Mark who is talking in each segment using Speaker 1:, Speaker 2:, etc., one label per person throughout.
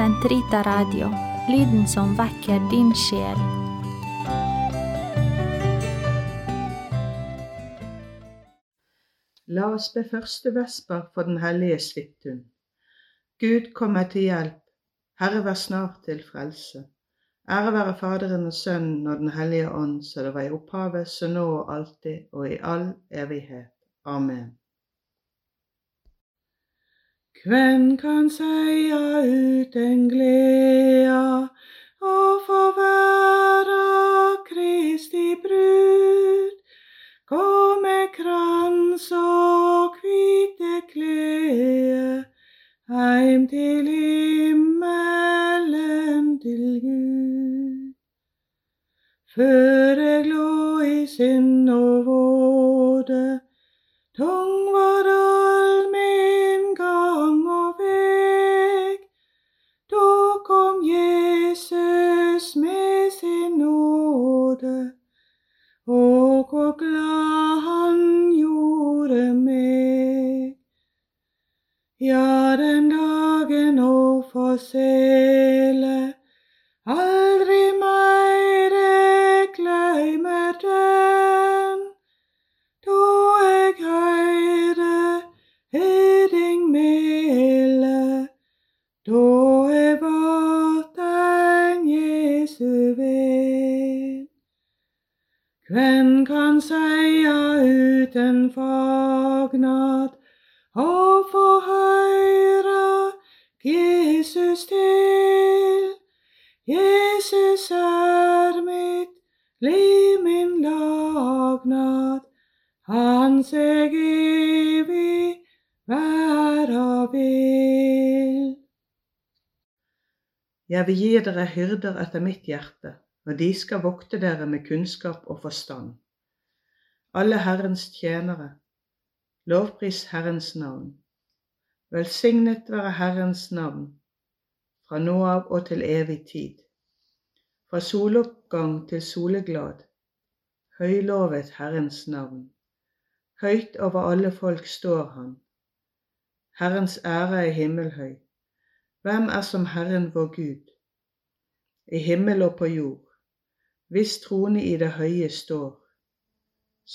Speaker 1: Sentrita Radio, lyden som vekker din sjel.
Speaker 2: La oss be første vesper for Den hellige Svithun. Gud kommer til hjelp, Herre vær snart til frelse. Ære være Faderen og Sønnen og Den hellige ånd, så det var i opphavet, så nå og alltid og i all evighet. Amen. Hvem kan seia uten gleda og få vera Kristi brud? Seia uten fagnad og få høyra Jesus til? Jesus er mitt liv, min lagnad, han seg evig vera vil. Jeg vil gi dere hyrder etter mitt hjerte, og de skal vokte dere med kunnskap og forstand. Alle Herrens tjenere, lovpris Herrens navn. Velsignet være Herrens navn, fra nå av og til evig tid. Fra soloppgang til soleglad, høylovet Herrens navn. Høyt over alle folk står han. Herrens ære er himmelhøy. Hvem er som Herren vår Gud? I himmel og på jord, hvis trone i det høye står,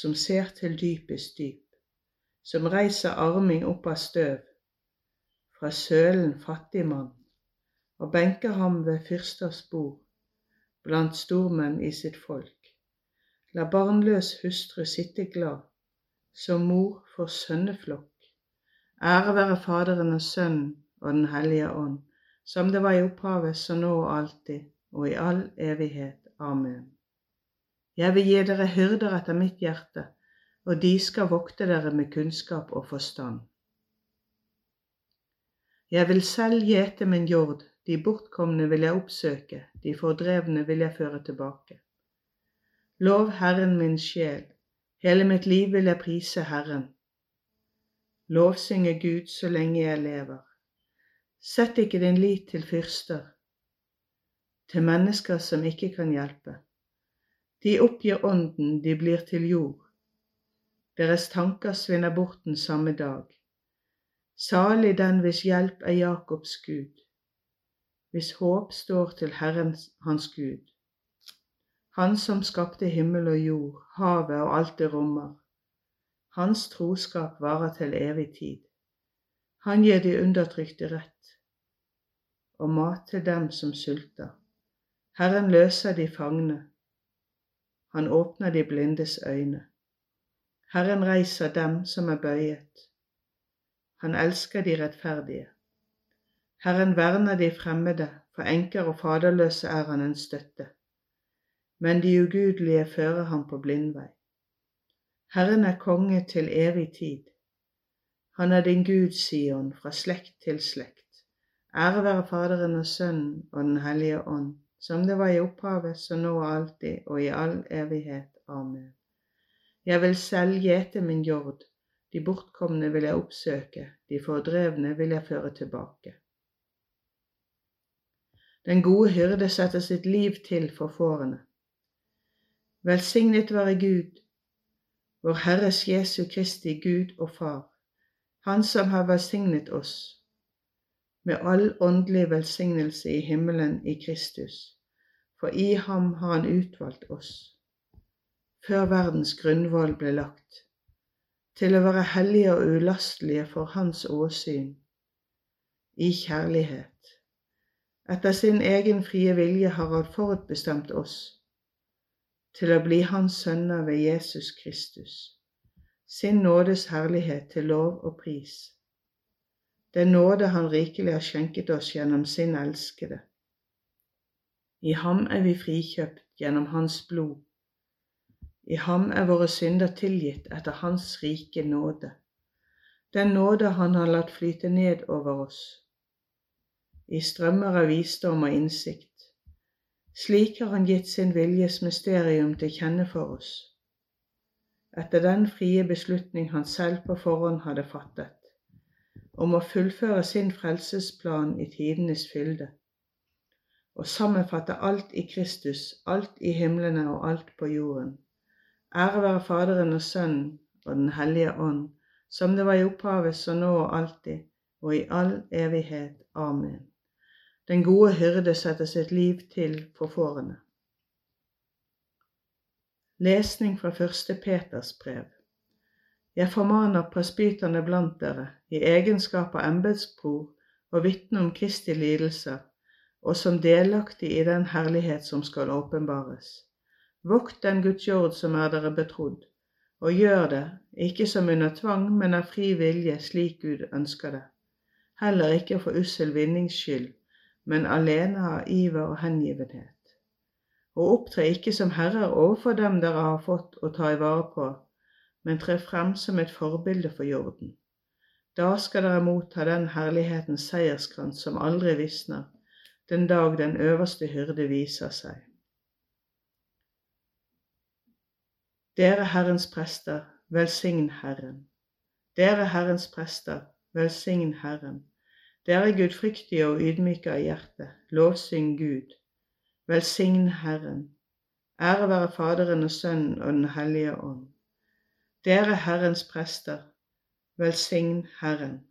Speaker 2: som ser til dypest dyp, som reiser arming opp av støv, fra sølen fattig mann, og benker ham ved fyrsters bord, blant stormenn i sitt folk. La barnløs hustru sitte glad, som mor for sønneflokk. Ære være Faderen og Sønnen og Den hellige ånd, som det var i opphavet, så nå og alltid, og i all evighet. Amen. Jeg vil gi dere hyrder etter mitt hjerte, og de skal vokte dere med kunnskap og forstand. Jeg vil selv gjete min jord, de bortkomne vil jeg oppsøke, de fordrevne vil jeg føre tilbake. Lov Herren min sjel, hele mitt liv vil jeg prise Herren. Lovsynge Gud så lenge jeg lever. Sett ikke din lit til fyrster, til mennesker som ikke kan hjelpe. De oppgir ånden, de blir til jord. Deres tanker svinner bort den samme dag. Salig den hvis hjelp er Jakobs Gud, hvis håp står til Herren hans Gud. Han som skapte himmel og jord, havet og alt det rommer. Hans troskap varer til evig tid. Han gir de undertrykte rett og mat til dem som sulter. Herren løser de fangne. Han åpner de blindes øyne. Herren reiser dem som er bøyet. Han elsker de rettferdige. Herren verner de fremmede, for enker og faderløse er han en støtte. Men de ugudelige fører ham på blindvei. Herren er konge til evig tid. Han er din Gud, Sion, fra slekt til slekt. Ære være Faderen og Sønnen og Den hellige ånd, som det var i opphavet, så nå og alltid og i all evighet. Amen. Jeg vil selv gjete min jord, de bortkomne vil jeg oppsøke, de fordrevne vil jeg føre tilbake. Den gode hyrde setter sitt liv til for fårene. Velsignet være Gud, vår Herres Jesu Kristi Gud og Far, Han som har velsignet oss med all åndelig velsignelse i himmelen i Kristus, for i ham har han utvalgt oss, før verdens grunnvoll ble lagt, til å være hellige og ulastelige for Hans åsyn, i kjærlighet. Etter sin egen frie vilje har han forutbestemt oss til å bli Hans sønner ved Jesus Kristus, sin nådes herlighet til lov og pris. Den nåde Han rikelig har skjenket oss gjennom sin elskede. I ham er vi frikjøpt gjennom Hans blod. I ham er våre synder tilgitt etter Hans rike nåde, den nåde Han har latt flyte ned over oss, i strømmer av visdom og innsikt. Slik har Han gitt sin viljes mysterium til kjenne for oss, etter den frie beslutning Han selv på forhånd hadde fattet om å fullføre sin frelsesplan i tidenes fylde, og sammenfatte alt i Kristus, alt i himlene og alt på jorden. Ære være Faderen og Sønnen og Den hellige ånd, som det var i opphavet, så nå og alltid, og i all evighet. Amen. Den gode hyrde setter sitt liv til for fårene. Lesning fra første Peters brev. Jeg formaner presbyterne blant dere i egenskap av embetsbror og vitne om Kristi lidelser, og som delaktig i den herlighet som skal åpenbares. Vokt den Guds jord som er dere betrodd, og gjør det, ikke som under tvang, men av fri vilje, slik Gud ønsker det. Heller ikke for ussel vinnings skyld, men alene av iver og hengivenhet. Og opptre ikke som herrer overfor dem dere har fått å ta i vare på, men tre frem som et forbilde for jorden. Da skal dere motta den herlighetens seierskrans som aldri visner, den dag den øverste hyrde viser seg. Dere Herrens prester, velsign Herren. Dere Herrens prester, velsign Herren. Dere gudfryktige og ydmyke av hjerte, lovsyng Gud. Velsign Herren. Ære være Faderen og Sønnen og Den hellige ånd. Dere Herrens prester, velsign Herren.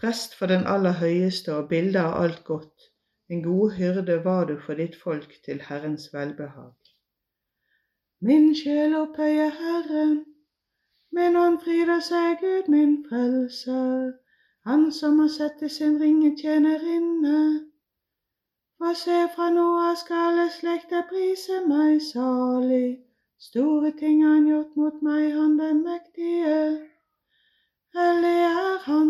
Speaker 2: Prest for den aller høyeste og bilde av alt godt, en god hyrde var du for ditt folk til Herrens velbehag. Min sjel opphøyer Herren, min ånd fryder seg Gud min frelser, Han som har sett i sin ringe tjenerinne. For se, fra nå av skal alle slekter prise meg salig. Store ting har han gjort mot meg, han den mektige.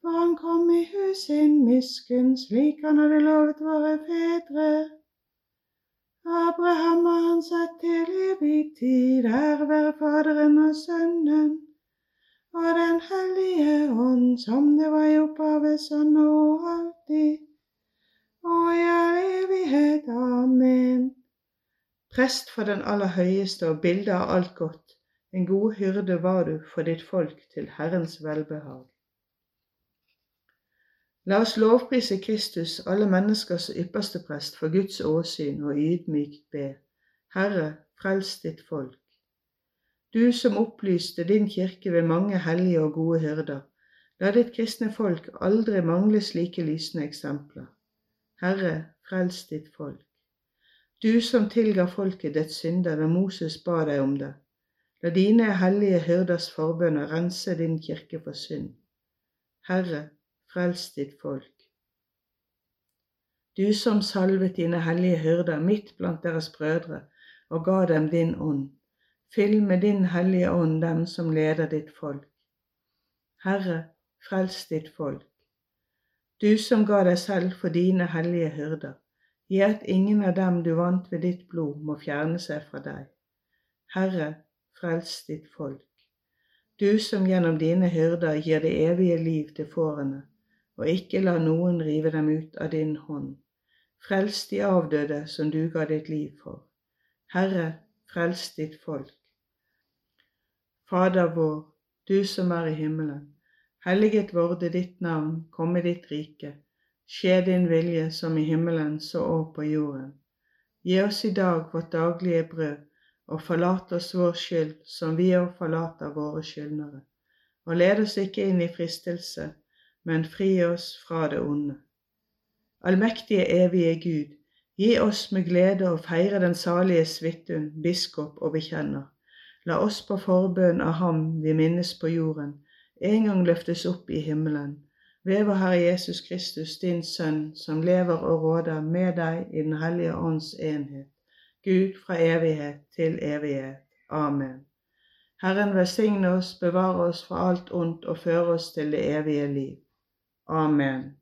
Speaker 2: For han kom i hus sin miskunn, slik han hadde lovet våre fedre. Abraham har han satt til evig tid, ære være Faderen og Sønnen og Den hellige ånd, som det var i opphavet, så nå og alltid, og i all evighet. Amen prest for den aller høyeste og bilde av alt godt, en god hyrde var du for ditt folk til Herrens velbehag. La oss lovprise Kristus, alle menneskers ypperste prest, for Guds åsyn og ydmykt be. Herre, frels ditt folk. Du som opplyste din kirke ved mange hellige og gode hyrder, la ditt kristne folk aldri mangle slike lysende eksempler. Herre, frels ditt folk. Du som tilga folket dets synder da Moses ba deg om det, la dine hellige hyrders forbønner rense din kirke for synd. Herre, frels ditt folk. Du som salvet dine hellige hyrder midt blant deres brødre og ga dem din ånd, fyll med din hellige ånd dem som leder ditt folk. Herre, frels ditt folk. Du som ga deg selv for dine hellige hyrder, Gi at ingen av dem du vant ved ditt blod, må fjerne seg fra deg. Herre, frels ditt folk. du som gjennom dine hyrder gir det evige liv til fårene, og ikke la noen rive dem ut av din hånd. Frels de avdøde som du ga ditt liv for. Herre, frels ditt folk. Fader vår, du som er i himmelen. Helliget vorde ditt navn, komme ditt rike. Skje din vilje som i himmelen så òg på jorden. Gi oss i dag vårt daglige brød og forlat oss vår skyld, som vi òg forlater våre skyldnere. Og led oss ikke inn i fristelse, men fri oss fra det onde. Allmektige, evige Gud, gi oss med glede å feire den salige Svithun, biskop og bekjenner. La oss på forbønn av ham vi minnes på jorden, en gang løftes opp i himmelen. Ved vår Herre Jesus Kristus, din Sønn, som lever og råder med deg i Den hellige ånds enhet Gud fra evighet til evighet. Amen. Herren velsigne oss, bevare oss fra alt ondt og føre oss til det evige liv. Amen.